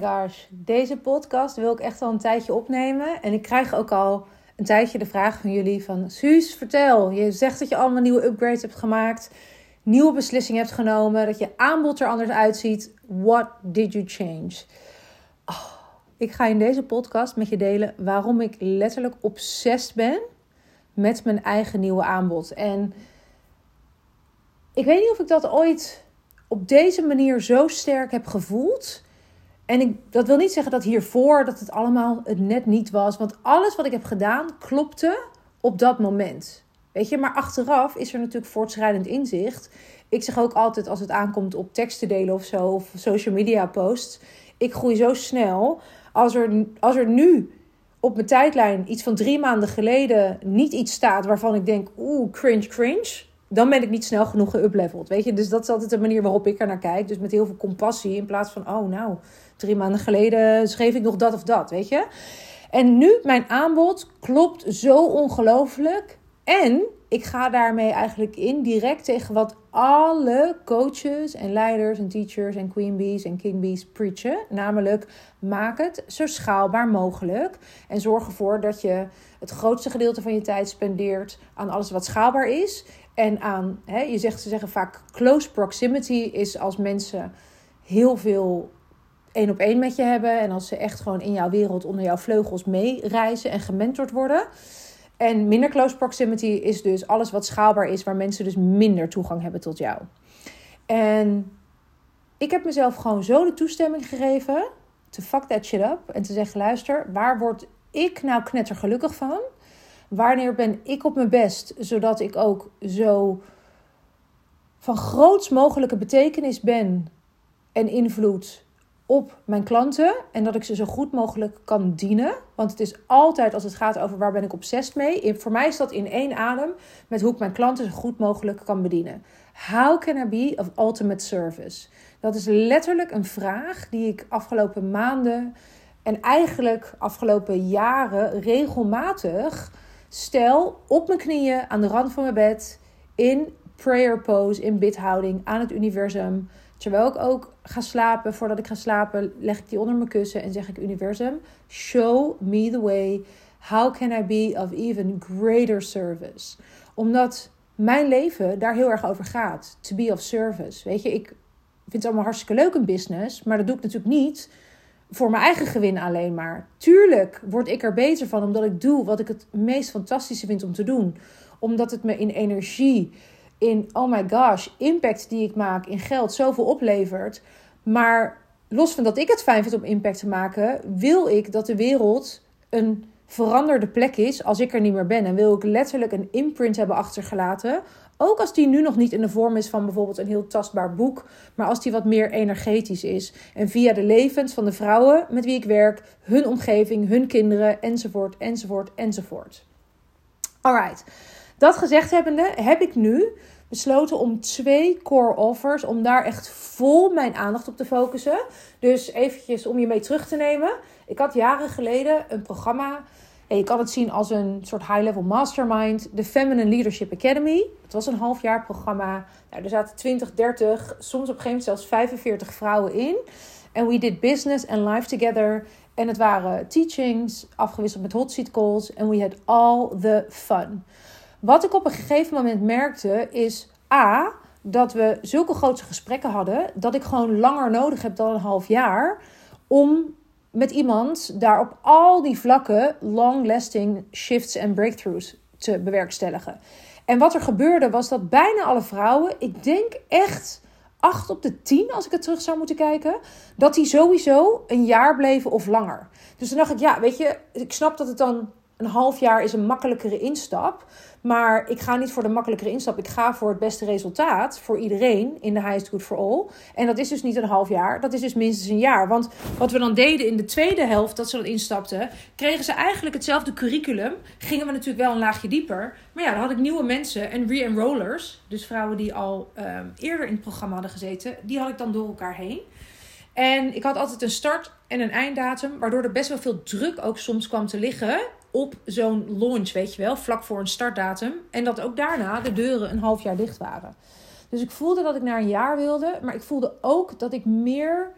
my gosh. Deze podcast wil ik echt al een tijdje opnemen. En ik krijg ook al een tijdje de vraag van jullie van... Suus, vertel. Je zegt dat je allemaal nieuwe upgrades hebt gemaakt. Nieuwe beslissingen hebt genomen. Dat je aanbod er anders uitziet. What did you change? Oh, ik ga in deze podcast met je delen waarom ik letterlijk obsessief ben met mijn eigen nieuwe aanbod. En ik weet niet of ik dat ooit op deze manier zo sterk heb gevoeld. En ik, dat wil niet zeggen dat hiervoor dat het allemaal het net niet was. Want alles wat ik heb gedaan klopte op dat moment. Weet je, maar achteraf is er natuurlijk voortschrijdend inzicht. Ik zeg ook altijd als het aankomt op teksten delen of zo, of social media posts. Ik groei zo snel. Als er, als er nu op mijn tijdlijn iets van drie maanden geleden niet iets staat waarvan ik denk, oeh, cringe, cringe dan ben ik niet snel genoeg geupleveld. Weet je, dus dat is altijd de manier waarop ik er naar kijk. Dus met heel veel compassie in plaats van, oh nou, drie maanden geleden schreef ik nog dat of dat, weet je. En nu, mijn aanbod klopt zo ongelooflijk. En ik ga daarmee eigenlijk in direct tegen wat alle coaches en leiders en teachers en queen bees en king bees preachen. Namelijk, maak het zo schaalbaar mogelijk. En zorg ervoor dat je het grootste gedeelte van je tijd spendeert aan alles wat schaalbaar is. En aan, hè, je zegt, ze zeggen vaak close proximity is als mensen heel veel één op één met je hebben. En als ze echt gewoon in jouw wereld onder jouw vleugels meereizen en gementord worden. En minder close proximity is dus alles wat schaalbaar is, waar mensen dus minder toegang hebben tot jou. En ik heb mezelf gewoon zo de toestemming gegeven te fuck that shit up. En te zeggen, luister, waar word ik nou knettergelukkig van? Wanneer ben ik op mijn best, zodat ik ook zo van groots mogelijke betekenis ben en invloed op mijn klanten en dat ik ze zo goed mogelijk kan dienen. Want het is altijd als het gaat over waar ben ik obsessief mee. Voor mij is dat in één adem met hoe ik mijn klanten zo goed mogelijk kan bedienen. How can I be of ultimate service? Dat is letterlijk een vraag die ik afgelopen maanden en eigenlijk afgelopen jaren regelmatig stel op mijn knieën aan de rand van mijn bed in prayer pose, in bidhouding aan het universum. Terwijl ik ook ga slapen, voordat ik ga slapen, leg ik die onder mijn kussen en zeg ik: Universum, show me the way. How can I be of even greater service? Omdat mijn leven daar heel erg over gaat. To be of service. Weet je, ik vind het allemaal hartstikke leuk een business, maar dat doe ik natuurlijk niet voor mijn eigen gewin alleen maar. Tuurlijk word ik er beter van omdat ik doe wat ik het meest fantastische vind om te doen. Omdat het me in energie, in oh my gosh, impact die ik maak, in geld zoveel oplevert. Maar los van dat ik het fijn vind om impact te maken, wil ik dat de wereld een veranderde plek is als ik er niet meer ben. En wil ik letterlijk een imprint hebben achtergelaten ook als die nu nog niet in de vorm is van bijvoorbeeld een heel tastbaar boek, maar als die wat meer energetisch is. En via de levens van de vrouwen met wie ik werk, hun omgeving, hun kinderen, enzovoort, enzovoort, enzovoort. Alright, dat gezegd hebbende, heb ik nu besloten om twee core offers, om daar echt vol mijn aandacht op te focussen. Dus eventjes om je mee terug te nemen. Ik had jaren geleden een programma en je kan het zien als een soort high-level mastermind. De Feminine Leadership Academy. Het was een half jaar programma. Nou, er zaten 20, 30, soms op een gegeven moment zelfs 45 vrouwen in. En we did business and life together. En het waren teachings, afgewisseld met hot seat calls. En we had all the fun. Wat ik op een gegeven moment merkte is... A, dat we zulke grote gesprekken hadden... dat ik gewoon langer nodig heb dan een half jaar... om met iemand daar op al die vlakken long-lasting shifts en breakthroughs te bewerkstelligen. En wat er gebeurde was dat bijna alle vrouwen, ik denk echt 8 op de 10 als ik het terug zou moeten kijken, dat die sowieso een jaar bleven of langer. Dus dan dacht ik, ja, weet je, ik snap dat het dan een half jaar is een makkelijkere instap. Maar ik ga niet voor de makkelijkere instap. Ik ga voor het beste resultaat voor iedereen in de highest good for all. En dat is dus niet een half jaar. Dat is dus minstens een jaar. Want wat we dan deden in de tweede helft, dat ze dan instapten, kregen ze eigenlijk hetzelfde curriculum. Gingen we natuurlijk wel een laagje dieper. Maar ja, dan had ik nieuwe mensen en re-enrollers. Dus vrouwen die al ehm, eerder in het programma hadden gezeten. Die had ik dan door elkaar heen. En ik had altijd een start- en een einddatum, waardoor er best wel veel druk ook soms kwam te liggen op zo'n launch, weet je wel, vlak voor een startdatum. En dat ook daarna de deuren een half jaar dicht waren. Dus ik voelde dat ik naar een jaar wilde, maar ik voelde ook dat ik meer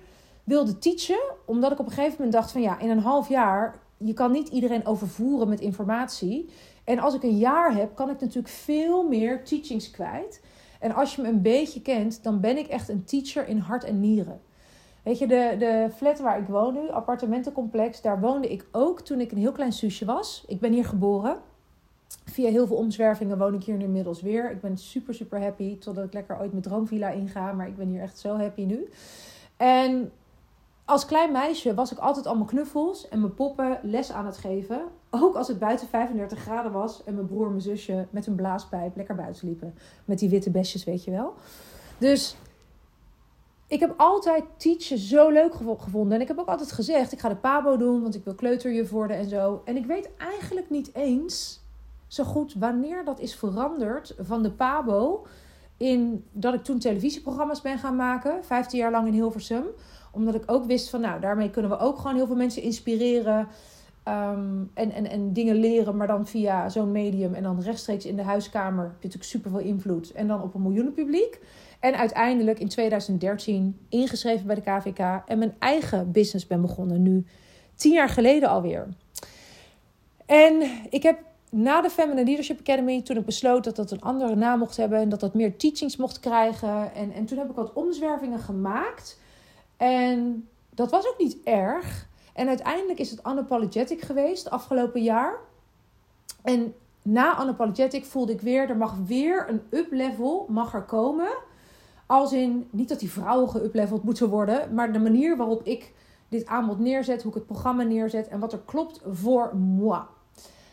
wilde teachen, omdat ik op een gegeven moment dacht van ja, in een half jaar, je kan niet iedereen overvoeren met informatie. En als ik een jaar heb, kan ik natuurlijk veel meer teachings kwijt. En als je me een beetje kent, dan ben ik echt een teacher in hart en nieren. Weet je, de, de flat waar ik woon nu, appartementencomplex, daar woonde ik ook toen ik een heel klein zusje was. Ik ben hier geboren. Via heel veel omzwervingen woon ik hier nu inmiddels weer. Ik ben super, super happy. Totdat ik lekker ooit mijn droomvilla inga. Maar ik ben hier echt zo happy nu. En als klein meisje was ik altijd allemaal knuffels en mijn poppen les aan het geven. Ook als het buiten 35 graden was en mijn broer en mijn zusje met een blaaspijp lekker buiten liepen. Met die witte besjes, weet je wel. Dus ik heb altijd teachen zo leuk gevonden. En ik heb ook altijd gezegd, ik ga de pabo doen, want ik wil kleuterjuf worden en zo. En ik weet eigenlijk niet eens zo goed wanneer dat is veranderd van de pabo... In dat ik toen televisieprogramma's ben gaan maken, 15 jaar lang in Hilversum omdat ik ook wist van, nou, daarmee kunnen we ook gewoon heel veel mensen inspireren. Ehm, en, en, en dingen leren, maar dan via zo'n medium. En dan rechtstreeks in de huiskamer heb je natuurlijk super veel invloed. En dan op een miljoenen publiek. En uiteindelijk in 2013 ingeschreven bij de KVK. En mijn eigen business ben begonnen. Nu tien jaar geleden alweer. En ik heb na de Feminine Leadership Academy, toen ik besloot dat dat een andere naam mocht hebben. En dat dat meer teachings mocht krijgen. En, en toen heb ik wat omzwervingen gemaakt en dat was ook niet erg. En uiteindelijk is het unapologetic geweest afgelopen jaar. En na unapologetic voelde ik weer, er mag weer een up-level mag er komen. Als in, niet dat die vrouwen geupleveld moeten worden, maar de manier waarop ik dit aanbod neerzet, hoe ik het programma neerzet en wat er klopt voor moi.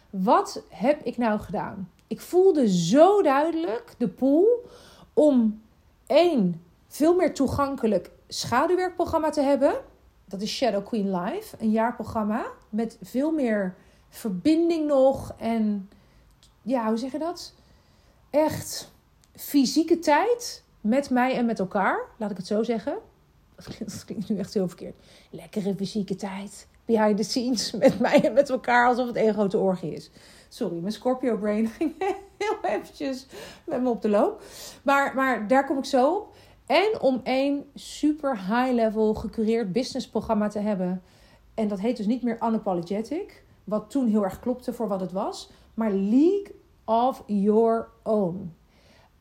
Wat heb ik nou gedaan? Ik voelde zo duidelijk de pool om één, veel meer toegankelijk schaduwwerkprogramma te hebben. Dat is Shadow Queen Live, een jaarprogramma met veel meer verbinding nog. En ja, hoe zeg je dat? Echt fysieke tijd met mij en met elkaar. Laat ik het zo zeggen. Dat klinkt nu echt heel verkeerd. Lekkere fysieke tijd. Behind the scenes met mij en met elkaar. Alsof het één grote orgie is. Sorry, mijn Scorpio brain ging heel eventjes met me op de loop. Maar, maar daar kom ik zo op. En om één super high-level gecureerd businessprogramma te hebben. En dat heet dus niet meer Unapologetic. Wat toen heel erg klopte voor wat het was. Maar League of Your Own.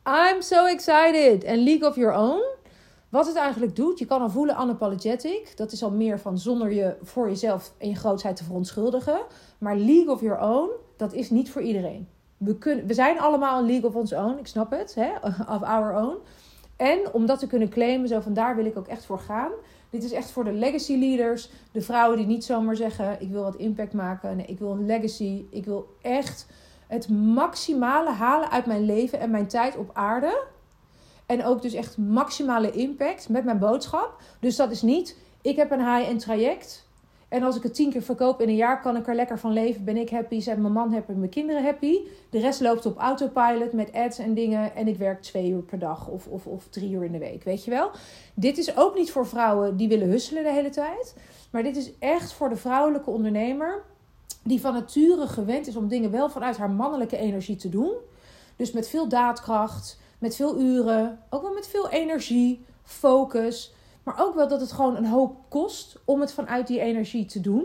I'm so excited. En League of Your Own. Wat het eigenlijk doet, je kan al voelen unapologetic. Dat is al meer van zonder je voor jezelf en je grootheid te verontschuldigen. Maar League of Your Own, dat is niet voor iedereen. We, kunnen, we zijn allemaal een League of Ons Own, ik snap het, hè? of Our Own. En om dat te kunnen claimen, zo van daar wil ik ook echt voor gaan. Dit is echt voor de legacy leaders. De vrouwen die niet zomaar zeggen: ik wil wat impact maken. Nee, ik wil een legacy. Ik wil echt het maximale halen uit mijn leven en mijn tijd op aarde. En ook dus echt maximale impact met mijn boodschap. Dus dat is niet, ik heb een high-end traject. En als ik het tien keer verkoop in een jaar, kan ik er lekker van leven. Ben ik happy, zijn mijn man happy, mijn kinderen happy. De rest loopt op autopilot met ads en dingen. En ik werk twee uur per dag of, of, of drie uur in de week, weet je wel. Dit is ook niet voor vrouwen die willen husselen de hele tijd. Maar dit is echt voor de vrouwelijke ondernemer die van nature gewend is om dingen wel vanuit haar mannelijke energie te doen. Dus met veel daadkracht, met veel uren, ook wel met veel energie, focus. Maar ook wel dat het gewoon een hoop kost om het vanuit die energie te doen.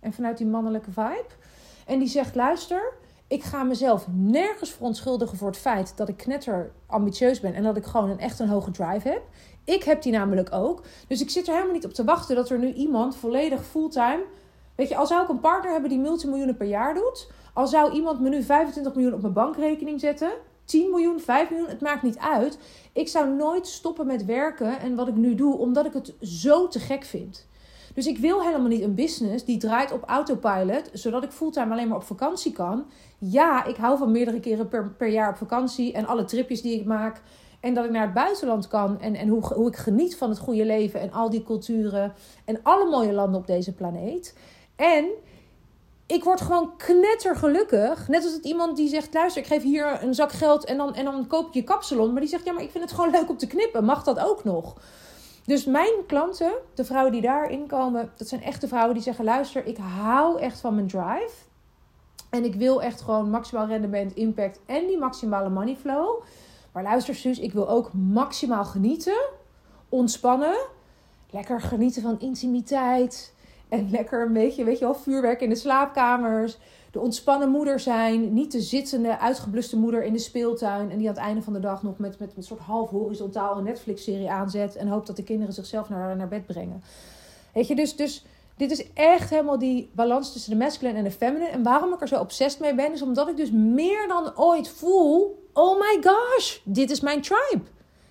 En vanuit die mannelijke vibe. En die zegt: luister, ik ga mezelf nergens verontschuldigen voor het feit dat ik knetter ambitieus ben. En dat ik gewoon een echt een hoge drive heb. Ik heb die namelijk ook. Dus ik zit er helemaal niet op te wachten dat er nu iemand volledig fulltime. Weet je, al zou ik een partner hebben die multimiljoenen per jaar doet. Al zou iemand me nu 25 miljoen op mijn bankrekening zetten. 10 miljoen, 5 miljoen, het maakt niet uit. Ik zou nooit stoppen met werken en wat ik nu doe, omdat ik het zo te gek vind. Dus ik wil helemaal niet een business die draait op autopilot, zodat ik fulltime alleen maar op vakantie kan. Ja, ik hou van meerdere keren per, jaar op vakantie en alle tripjes die ik maak. En dat ik naar het buitenland kan en, en hoe, hoe ik geniet van het goede leven en al die culturen en alle mooie landen op deze planeet. En ik word gewoon knettergelukkig. Net als het iemand die zegt: luister, ik geef hier een zak geld en dan, en dan koop je je kapsalon. Maar die zegt: ja, maar ik vind het gewoon leuk om te knippen. Mag dat ook nog? Dus mijn klanten, de vrouwen die daarin komen, dat zijn echte vrouwen die zeggen: luister, ik hou echt van mijn drive. En ik wil echt gewoon maximaal rendement, impact en die maximale money flow. Maar luister, Suus, ik wil ook maximaal genieten, ontspannen lekker genieten van intimiteit. En lekker een beetje, weet je wel, vuurwerk in de slaapkamers. De ontspannen moeder zijn. Niet de zittende, uitgebluste moeder in de speeltuin. En die aan het einde van de dag nog met, met, een soort half horizontaal een Netflix-serie aanzet. En hoopt dat de kinderen zichzelf naar, naar bed brengen. Weet je, dus, dus dit is echt helemaal die balans tussen de masculine en de feminine. En waarom ik er zo obsessed mee ben, is omdat ik dus meer dan ooit voel: oh my gosh, dit is mijn tribe.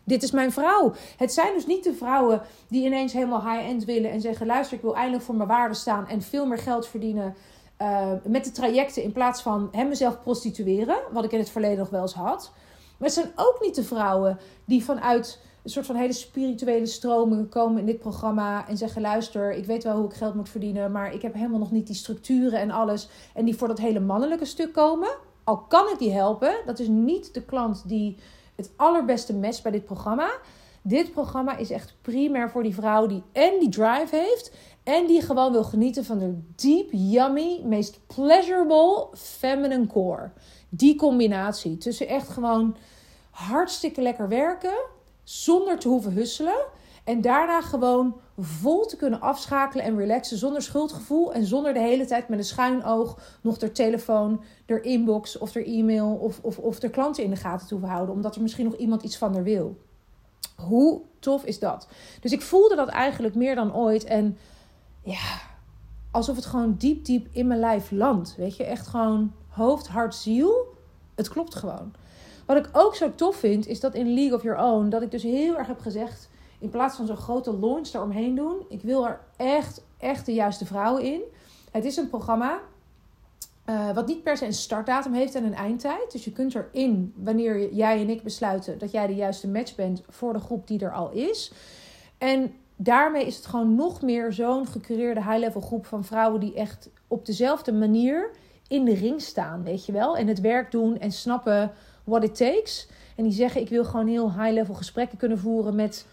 Dit is mijn vrouw. Het zijn dus niet de vrouwen die ineens helemaal high-end willen en zeggen: luister, ik wil eindelijk voor mijn waarde staan en veel meer geld verdienen. Uh, met de trajecten in plaats van hem mezelf prostitueren, wat ik in het verleden nog wel eens had. Maar het zijn ook niet de vrouwen die vanuit een soort van hele spirituele stromingen komen in dit programma en zeggen: luister, ik weet wel hoe ik geld moet verdienen, maar ik heb helemaal nog niet die structuren en alles. En die voor dat hele mannelijke stuk komen. Al kan ik die helpen, dat is niet de klant die het allerbeste matcht bij dit programma. Dit programma is echt primair voor die vrouw die en die drive heeft en die gewoon wil genieten van de deep, yummy, meest pleasurable feminine core. Die combinatie tussen echt gewoon hartstikke lekker werken zonder te hoeven husselen. En daarna gewoon vol te kunnen afschakelen en relaxen zonder schuldgevoel. En zonder de hele tijd met een schuin oog nog de telefoon, de inbox of de e-mail of, of, of de klanten in de gaten te hoeven houden. Omdat er misschien nog iemand iets van haar wil. Hoe tof is dat? Dus ik voelde dat eigenlijk meer dan ooit. En ja, alsof het gewoon diep, diep in mijn lijf landt. Weet je, echt gewoon hoofd, hart, ziel. Het klopt gewoon. Wat ik ook zo tof vind, is dat in League of Your Own, dat ik dus heel erg heb gezegd, in plaats van zo'n grote launch eromheen doen, ik wil er echt, echt de juiste vrouwen in. Het is een programma uh, wat niet per se een startdatum heeft en een eindtijd. Dus je kunt erin, wanneer jij en ik besluiten dat jij de juiste match bent voor de groep die er al is. En daarmee is het gewoon nog meer zo'n gecureerde high-level groep van vrouwen die echt op dezelfde manier in de ring staan, weet je wel. En het werk doen en snappen what it takes. En die zeggen: Ik wil gewoon heel high-level gesprekken kunnen voeren met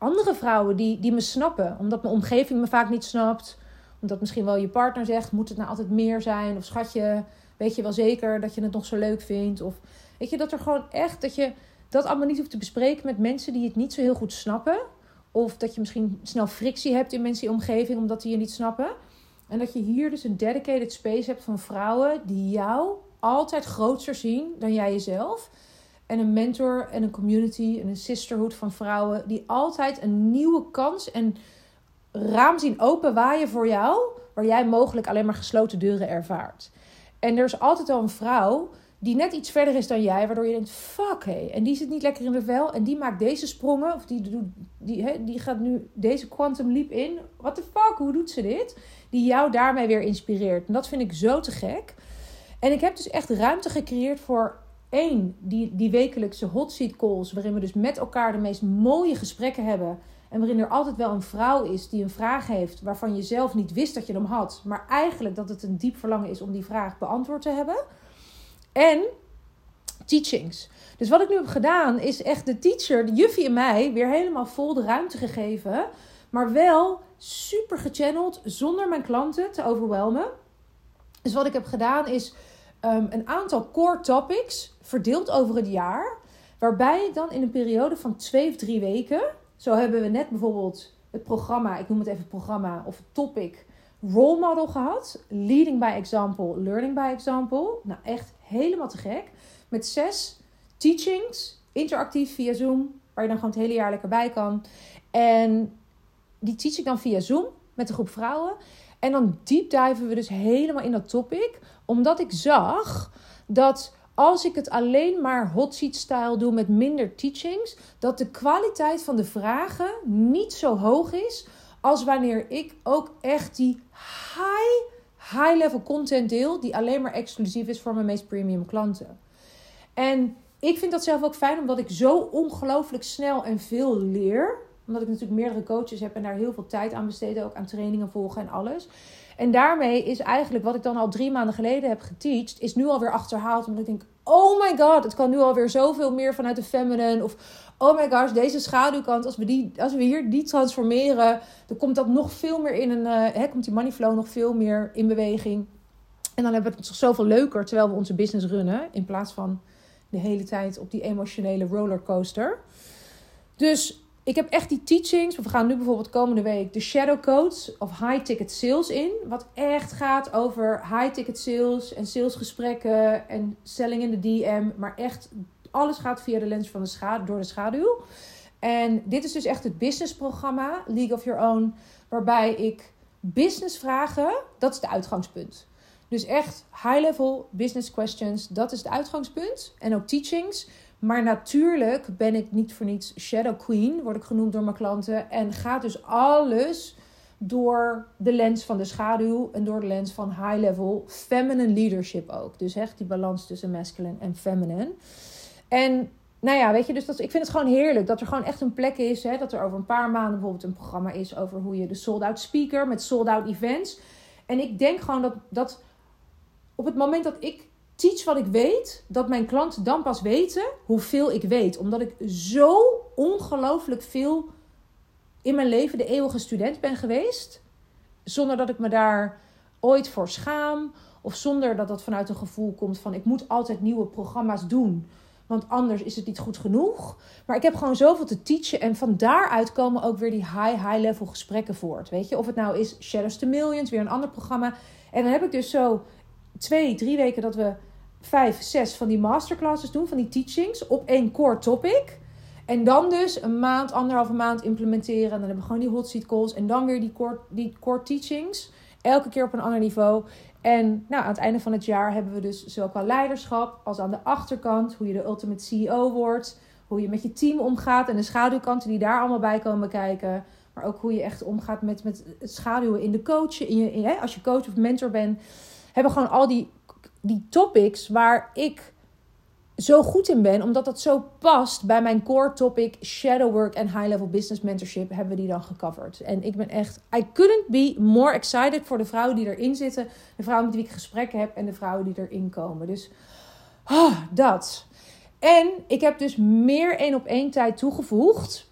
andere vrouwen die, die me snappen. Omdat mijn omgeving me vaak niet snapt. Omdat misschien wel je partner zegt: Moet het nou altijd meer zijn? Of schatje, weet je wel zeker dat je het nog zo leuk vindt? Of weet je dat er gewoon echt dat je dat allemaal niet hoeft te bespreken met mensen die het niet zo heel goed snappen. Of dat je misschien snel frictie hebt in mensen in je omgeving omdat die je niet snappen. En dat je hier dus een dedicated space hebt van vrouwen die jou altijd groter zien dan jij jezelf. En een mentor en een community en een sisterhood van vrouwen die altijd een nieuwe kans en raam zien openwaaien voor jou, waar jij mogelijk alleen maar gesloten deuren ervaart. En er is altijd al een vrouw die net iets verder is dan jij, waardoor je denkt: fuck hé, hey. en die zit niet lekker in de vel en die maakt deze sprongen, of die, die, die, die gaat nu deze quantum leap in. What the fuck, hoe doet ze dit? Die jou daarmee weer inspireert. En dat vind ik zo te gek. En ik heb dus echt ruimte gecreëerd voor één, die, die wekelijkse hot seat calls, waarin we dus met elkaar de meest mooie gesprekken hebben. En waarin er altijd wel een vrouw is die een vraag heeft waarvan je zelf niet wist dat je hem had, maar eigenlijk dat het een diep verlangen is om die vraag beantwoord te hebben. En teachings. Dus wat ik nu heb gedaan is echt de teacher, de juffie en mij, weer helemaal vol de ruimte gegeven. Maar wel super gechanneld zonder mijn klanten te overwelmen. Dus wat ik heb gedaan is um, een aantal core topics verdeeld over het jaar. Waarbij dan in een periode van twee of drie weken. Zo hebben we net bijvoorbeeld het programma, ik noem het even programma of topic role model gehad. Leading by example, learning by example. Nou, echt helemaal te gek. Met zes teachings, interactief via Zoom, waar je dan gewoon het hele jaar lekker bij kan. En die teach ik dan via Zoom met een groep vrouwen. En dan diepdiven we dus helemaal in dat topic. Omdat ik zag dat als ik het alleen maar hot seat style doe met minder teachings, dat de kwaliteit van de vragen niet zo hoog is als wanneer ik ook echt die high, high level content deel, die alleen maar exclusief is voor mijn meest premium klanten. En ik vind dat zelf ook fijn, omdat ik zo ongelooflijk snel en veel leer omdat ik natuurlijk meerdere coaches heb en daar heel veel tijd aan besteed. Ook aan trainingen volgen en alles. En daarmee is eigenlijk wat ik dan al drie maanden geleden heb geteacht, is nu alweer achterhaald. Omdat ik denk, oh my god, het kan nu alweer zoveel meer vanuit de feminine. Of oh my gosh, deze schaduwkant, als we, die, als we hier die transformeren, dan komt dat nog veel meer in een, uh, hè, komt die money flow nog veel meer in beweging. En dan hebben we het toch zoveel leuker terwijl we onze business runnen. In plaats van de hele tijd op die emotionele rollercoaster. Dus ik heb echt die teachings. We gaan nu bijvoorbeeld komende week de Shadow Codes of High Ticket Sales in. Wat echt gaat over high ticket sales en salesgesprekken en selling in de DM. Maar echt, alles gaat via de lens van de schaduw, door de schaduw. En dit is dus echt het businessprogramma, League of Your Own. Waarbij ik business vragen, dat is het uitgangspunt. Dus echt high-level business questions, dat is het uitgangspunt. En ook teachings. Maar natuurlijk ben ik niet voor niets Shadow Queen, word ik genoemd door mijn klanten. En gaat dus alles door de lens van de schaduw en door de lens van high-level feminine leadership ook. Dus echt die balans tussen masculine en feminine. En nou ja, weet je, dus dat, ik vind het gewoon heerlijk dat er gewoon echt een plek is. Hè, dat er over een paar maanden bijvoorbeeld een programma is over hoe je de sold-out speaker met sold-out events. En ik denk gewoon dat, dat op het moment dat ik teach wat ik weet, dat mijn klanten dan pas weten hoeveel ik weet. Omdat ik zo ongelooflijk veel in mijn leven de eeuwige student ben geweest. Zonder dat ik me daar ooit voor schaam. Of zonder dat dat vanuit een gevoel komt van ik moet altijd nieuwe programma's doen. Want anders is het niet goed genoeg. Maar ik heb gewoon zoveel te teachen. En van daaruit komen ook weer die high, high level gesprekken voort. Weet je, of het nou is Shadows to Millions, weer een ander programma. En dan heb ik dus zo twee, drie weken dat we vijf, zes van die masterclasses doen, van die teachings, op één core topic. En dan dus een maand, anderhalve maand implementeren. En dan hebben we gewoon die hot seat calls. En dan weer die core, die core teachings. Elke keer op een ander niveau. En nou, aan het einde van het jaar hebben we dus zowel qua leiderschap als aan de achterkant hoe je de ultimate CEO wordt. Hoe je met je team omgaat en de schaduwkanten die daar allemaal bij komen kijken. Maar ook hoe je echt omgaat met, met het schaduwen in de coach. In je, hè, als je coach of mentor bent. Hebben gewoon al die die topics waar ik zo goed in ben, omdat dat zo past bij mijn core topic shadow work en high level business mentorship, hebben we die dan gecoverd. En ik ben echt, I couldn't be more excited voor de vrouwen die erin zitten, de vrouwen met wie ik gesprekken heb en de vrouwen die erin komen. Dus oh, dat. En ik heb dus meer één op één tijd toegevoegd.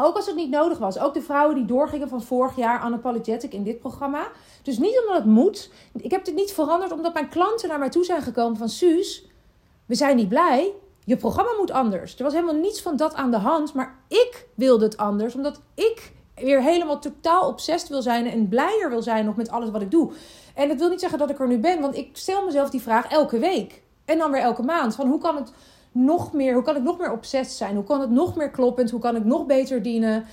Ook als het niet nodig was. Ook de vrouwen die doorgingen van vorig jaar unapologetic in dit programma. Dus niet omdat het moet. Ik heb dit niet veranderd omdat mijn klanten naar mij toe zijn gekomen van... Suus, we zijn niet blij. Je programma moet anders. Er was helemaal niets van dat aan de hand. Maar ik wilde het anders. Omdat ik weer helemaal totaal obsessief wil zijn. En blijer wil zijn nog met alles wat ik doe. En dat wil niet zeggen dat ik er nu ben. Want ik stel mezelf die vraag elke week. En dan weer elke maand. Van hoe kan het nog meer, hoe kan ik nog meer obsessief zijn? Hoe kan het nog meer kloppend? Hoe kan ik nog beter dienen?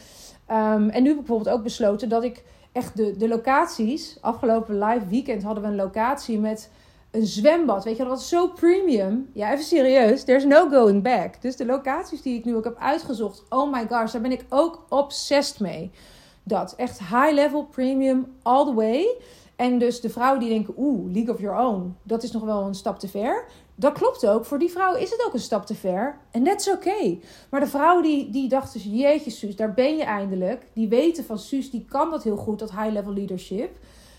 Ehm, en nu heb ik bijvoorbeeld ook besloten dat ik echt de, de locaties. Afgelopen live weekend hadden we een locatie met een zwembad. Weet je, dat was zo premium. Ja, even serieus. There's no going back. Dus de locaties die ik nu ook heb uitgezocht. Oh my gosh, daar ben ik ook obsessed mee. Dat echt high level premium all the way. En dus de vrouwen die denken, oeh, League of Your Own, dat is nog wel een stap te ver. Dat klopt ook. Voor die vrouwen is het ook een stap te ver. En is oké. Maar de vrouwen die, die dachten, jeetje Suus, daar ben je eindelijk. Die weten van Suus, die kan dat heel goed, dat high-level leadership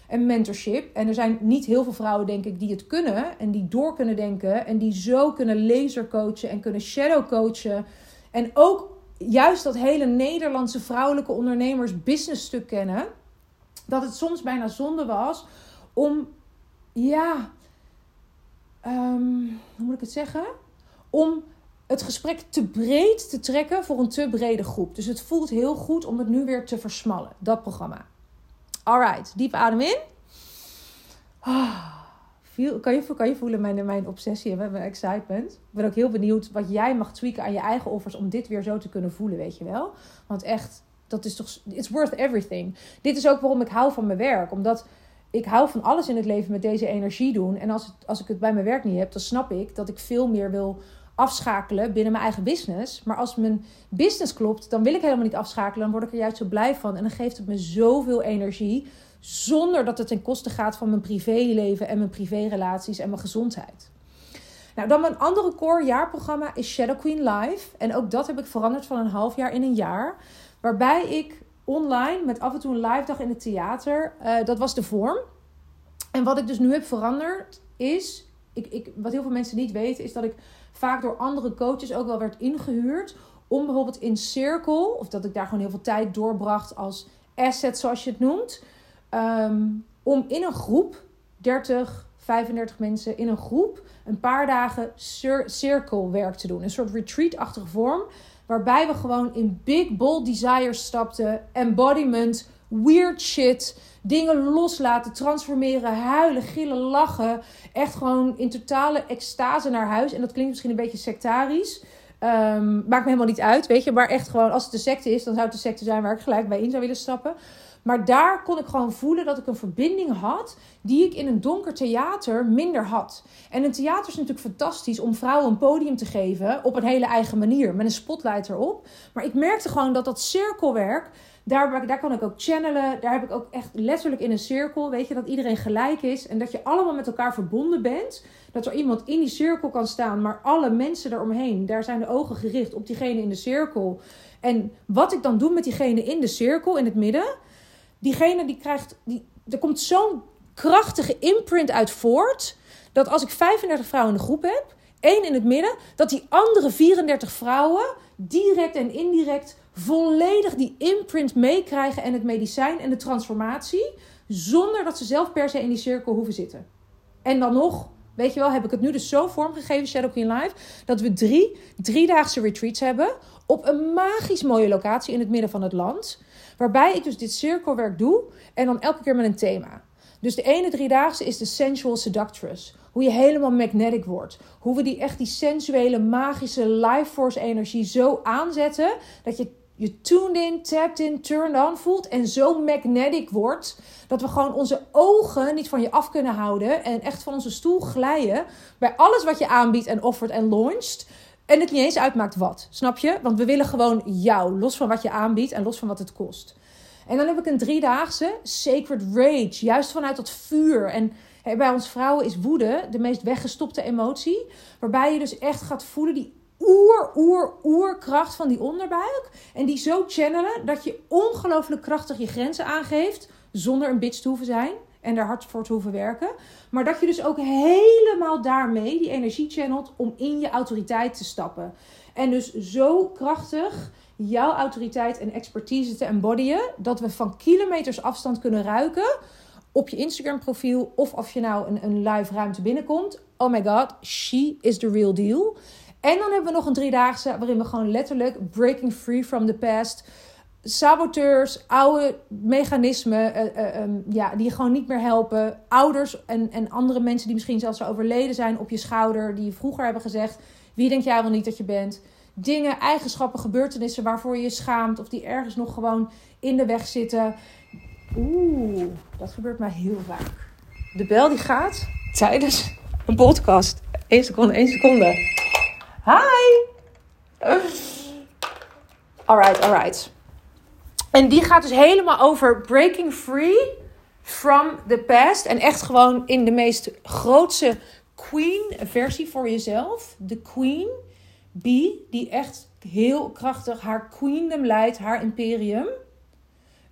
en mentorship. En er zijn niet heel veel vrouwen, denk ik, die het kunnen. En die door kunnen denken. En die zo kunnen laser coachen en kunnen shadow coachen. En ook juist dat hele Nederlandse vrouwelijke ondernemers business stuk kennen. Dat het soms bijna zonde was om, ja, um, hoe moet ik het zeggen? Om het gesprek te breed te trekken voor een te brede groep. Dus het voelt heel goed om het nu weer te versmallen, dat programma. Alright, diep adem in. Ah, kan, je, kan je voelen mijn, mijn obsessie en mijn excitement? Ik ben ook heel benieuwd wat jij mag tweaken aan je eigen offers om dit weer zo te kunnen voelen, weet je wel? Want echt, dat is toch, it's worth everything. Dit is ook waarom ik hou van mijn werk, omdat ik hou van alles in het leven met deze energie doen. En als, het, als ik het bij mijn werk niet heb, dan snap ik dat ik veel meer wil afschakelen binnen mijn eigen business. Maar als mijn business klopt, dan wil ik helemaal niet afschakelen. Dan word ik er juist zo blij van. En dan geeft het me zoveel energie. Zonder dat het ten koste gaat van mijn privéleven en mijn privérelaties en mijn gezondheid. Nou, dan mijn andere core jaarprogramma is Shadow Queen Live. En ook dat heb ik veranderd van een half jaar in een jaar. Waarbij ik online met af en toe een live dag in het theater. Uh, dat was de vorm. En wat ik dus nu heb veranderd is. Ik, ik, wat heel veel mensen niet weten, is dat ik vaak door andere coaches ook wel werd ingehuurd. Om bijvoorbeeld in cirkel, of dat ik daar gewoon heel veel tijd doorbracht als asset, zoals je het noemt. Um, om in een groep, 30, 35 mensen in een groep, een paar dagen cir cirkelwerk te doen. Een soort retreat-achtige vorm Waarbij we gewoon in big, bold desires stapten. Embodiment, weird shit. Dingen loslaten, transformeren, huilen, gillen, lachen. Echt gewoon in totale extase naar huis. En dat klinkt misschien een beetje sectarisch. Um, maakt me helemaal niet uit, weet je. Maar echt gewoon, als het de secte is, dan zou het de secte zijn waar ik gelijk bij in zou willen stappen. Maar daar kon ik gewoon voelen dat ik een verbinding had die ik in een donker theater minder had. En een theater is natuurlijk fantastisch om vrouwen een podium te geven op een hele eigen manier, met een spotlight erop. Maar ik merkte gewoon dat dat cirkelwerk, daar, daar kan ik ook channelen. Daar heb ik ook echt letterlijk in een cirkel, weet je, dat iedereen gelijk is en dat je allemaal met elkaar verbonden bent. Dat er iemand in die cirkel kan staan, maar alle mensen eromheen, daar zijn de ogen gericht op diegene in de cirkel. En wat ik dan doe met diegene in de cirkel, in het midden, diegene die krijgt, die, er komt zo'n krachtige imprint uit voort, dat als ik 35 vrouwen in de groep heb, één in het midden, dat die andere 34 vrouwen direct en indirect volledig die imprint meekrijgen en het medicijn en de transformatie, zonder dat ze zelf per se in die cirkel hoeven zitten. En dan nog, weet je wel, heb ik het nu dus zo vormgegeven, Shadow Queen Live, dat we drie driedaagse retreats hebben op een magisch mooie locatie in het midden van het land. Waarbij ik dus dit cirkelwerk doe en dan elke keer met een thema. Dus de ene driedaagse is de sensual seductress. Hoe je helemaal magnetic wordt. Hoe we die echt die sensuele, magische life force energie zo aanzetten. Dat je je tuned in, tapped in, turned on voelt. En zo magnetic wordt. Dat we gewoon onze ogen niet van je af kunnen houden. En echt van onze stoel glijden. Bij alles wat je aanbiedt en offert en launched. En het niet eens uitmaakt wat. Snap je? Want we willen gewoon jou. Los van wat je aanbiedt en los van wat het kost. En dan heb ik een driedaagse Sacred Rage. Juist vanuit dat vuur. En bij ons vrouwen is woede de meest weggestopte emotie. Waarbij je dus echt gaat voelen die oer, oer, oerkracht van die onderbuik. En die zo channelen dat je ongelooflijk krachtig je grenzen aangeeft. Zonder een bitch te hoeven zijn en daar hard voor te hoeven werken. Maar dat je dus ook helemaal daarmee die energie channelt om in je autoriteit te stappen. En dus zo krachtig jouw autoriteit en expertise te embodyen, dat we van kilometers afstand kunnen ruiken op je Instagram profiel of of je nou een, een live ruimte binnenkomt. Oh my god, she is the real deal. En dan hebben we nog een driedaagse waarin we gewoon letterlijk breaking free from the past saboteurs, oude mechanismen uh, uh, ja, die gewoon niet meer helpen. Ouders en, en andere mensen die misschien zelfs overleden zijn op je schouder, die vroeger hebben gezegd: wie denk jij wel niet dat je bent? Dingen, eigenschappen, gebeurtenissen waarvoor je je schaamt of die ergens nog gewoon in de weg zitten. Oeh, dat gebeurt mij heel vaak. De bel die gaat tijdens een podcast. 1 seconde, 1 seconde. Hi! Alright, alright. En die gaat dus helemaal over breaking free from the past. En echt gewoon in de meest grootste queen versie voor jezelf. De queen bee, die echt heel krachtig haar queendom leidt, haar imperium.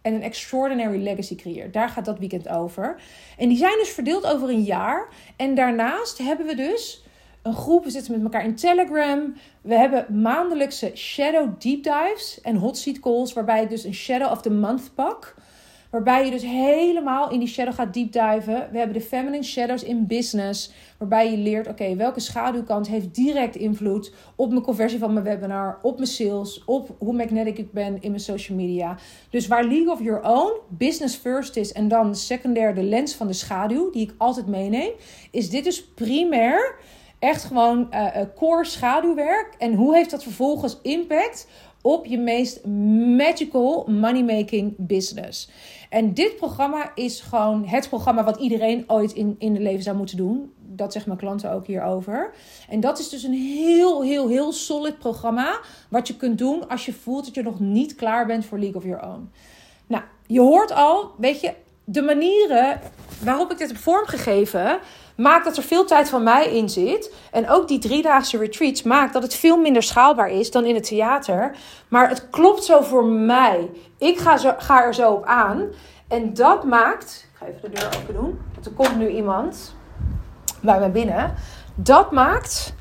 En een extraordinary legacy creëert. Daar gaat dat weekend over. En die zijn dus verdeeld over een jaar. En daarnaast hebben we dus een groep. We zitten met elkaar in Telegram. We hebben maandelijkse shadow deep dives en hot seat calls. Waarbij ik dus een shadow of the month pak. Waarbij je dus helemaal in die shadow gaat deep diven. We hebben de feminine shadows in business. Waarbij je leert, oké, welke schaduwkant heeft direct invloed op mijn conversie van mijn webinar, op mijn sales, op hoe magnetic ik ben in mijn social media. Dus waar League of Your Own business first is en dan secundair de lens van de schaduw, die ik altijd meeneem, is dit dus primair Echt gewoon uh, core schaduwwerk. En hoe heeft dat vervolgens impact op je meest magical money-making business? En dit programma is gewoon het programma wat iedereen ooit in, in het leven zou moeten doen. Dat zeggen mijn klanten ook hierover. En dat is dus een heel, heel, heel solid programma. Wat je kunt doen als je voelt dat je nog niet klaar bent voor League of Your Own. Nou, je hoort al, weet je, de manieren waarop ik dit heb vormgegeven maakt dat er veel tijd van mij in zit. En ook die driedaagse retreats maakt dat het veel minder schaalbaar is dan in het theater. Maar het klopt zo voor mij. Ik ga, ga er zo op aan. En dat maakt. Ik ga even de deur open doen. Want er komt nu iemand bij me binnen. Dat maakt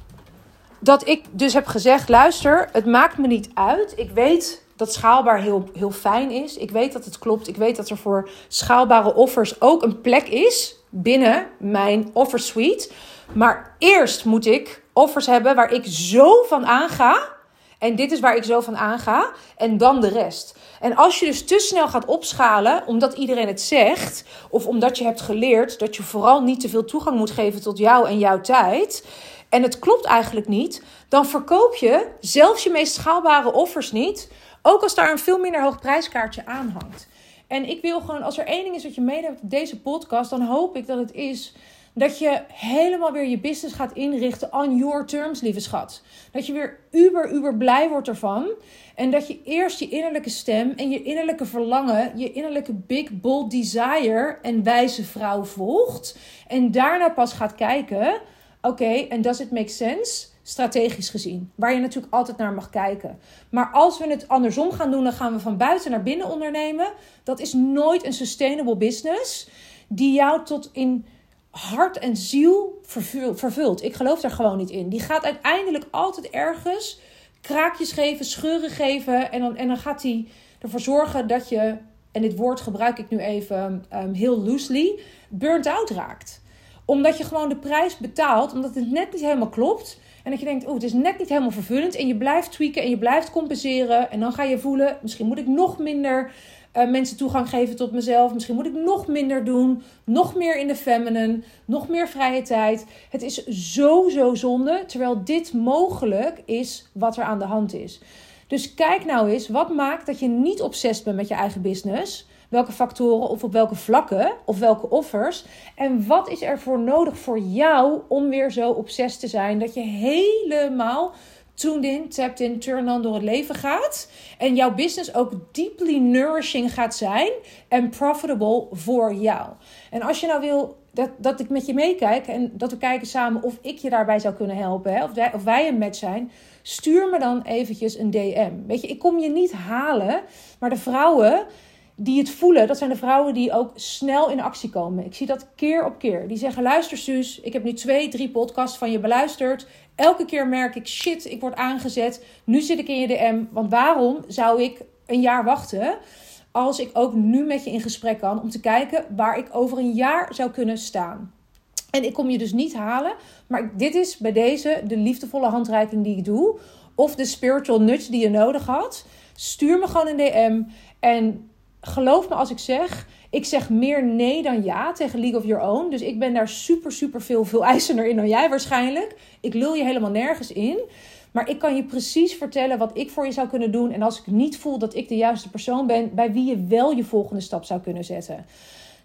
dat ik dus heb gezegd: luister, het maakt me niet uit. Ik weet dat schaalbaar heel, heel fijn is. Ik weet dat het klopt. Ik weet dat er voor schaalbare offers ook een plek is binnen mijn offer suite. Maar eerst moet ik offers hebben waar ik zo van aanga. En dit is waar ik zo van aanga. En dan de rest. En als je dus te snel gaat opschalen, omdat iedereen het zegt, of omdat je hebt geleerd dat je vooral niet te veel toegang moet geven tot jou en jouw tijd. En het klopt eigenlijk niet, dan verkoop je zelfs je meest schaalbare offers niet. Ook als daar een veel minder hoog prijskaartje aan hangt. En ik wil gewoon, als er één ding is wat je meeneemt op deze podcast, dan hoop ik dat het is dat je helemaal weer je business gaat inrichten on your terms, lieve schat. Dat je weer uber, uber blij wordt ervan. En dat je eerst je innerlijke stem en je innerlijke verlangen, je innerlijke big, bold desire en wijze vrouw volgt. En daarna pas gaat kijken, oké, en does it make sense? Strategisch gezien. Waar je natuurlijk altijd naar mag kijken. Maar als we het andersom gaan doen, dan gaan we van buiten naar binnen ondernemen. Dat is nooit een sustainable business die jou tot in hart en ziel vervult. Ik geloof daar gewoon niet in. Die gaat uiteindelijk altijd ergens kraakjes geven, scheuren geven. En dan, en dan gaat hij ervoor zorgen dat je, en dit woord gebruik ik nu even um, heel loosely, burnt out raakt. Omdat je gewoon de prijs betaalt, omdat het net niet helemaal klopt. En dat je denkt, oh, het is net niet helemaal vervullend. En je blijft tweaken en je blijft compenseren. En dan ga je voelen, misschien moet ik nog minder uh, mensen toegang geven tot mezelf. Misschien moet ik nog minder doen. Nog meer in de feminine. Nog meer vrije tijd. Het is zo, zo zonde. Terwijl dit mogelijk is wat er aan de hand is. Dus kijk nou eens, wat maakt dat je niet obsessief bent met je eigen business? Welke factoren of op welke vlakken of welke offers? En wat is er voor nodig voor jou om weer zo obsessief te zijn dat je helemaal tuned in, tapped in, turn on door het leven gaat. En jouw business ook deeply nourishing gaat zijn en profitable voor jou. En als je nou wil dat, dat ik met je meekijk en dat we kijken samen of ik je daarbij zou kunnen helpen, hè, of, wij, of wij een match zijn, stuur me dan eventjes een DM. Weet je, ik kom je niet halen, maar de vrouwen die het voelen, dat zijn de vrouwen die ook snel in actie komen. Ik zie dat keer op keer. Die zeggen: luister, Suus, ik heb nu twee, drie podcasts van je beluisterd. Elke keer merk ik: shit, ik word aangezet. Nu zit ik in je DM. Want waarom zou ik een jaar wachten? Als ik ook nu met je in gesprek kan om te kijken waar ik over een jaar zou kunnen staan. En ik kom je dus niet halen, maar dit is bij deze de liefdevolle handreiking die ik doe. Of de spiritual nudge die je nodig had. Stuur me gewoon een DM. En geloof me als ik zeg, ik zeg meer nee dan ja tegen League of Your Own. Dus ik ben daar super, super veel, veel eisender in dan jij waarschijnlijk. Ik lul je helemaal nergens in. Maar ik kan je precies vertellen wat ik voor je zou kunnen doen. En als ik niet voel dat ik de juiste persoon ben, bij wie je wel je volgende stap zou kunnen zetten.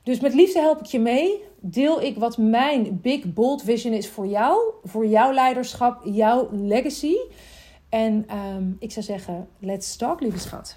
Dus met liefde help ik je mee. Deel ik wat mijn big bold vision is voor jou, voor jouw leiderschap, jouw legacy. En um, ik zou zeggen, let's talk, lieve schat.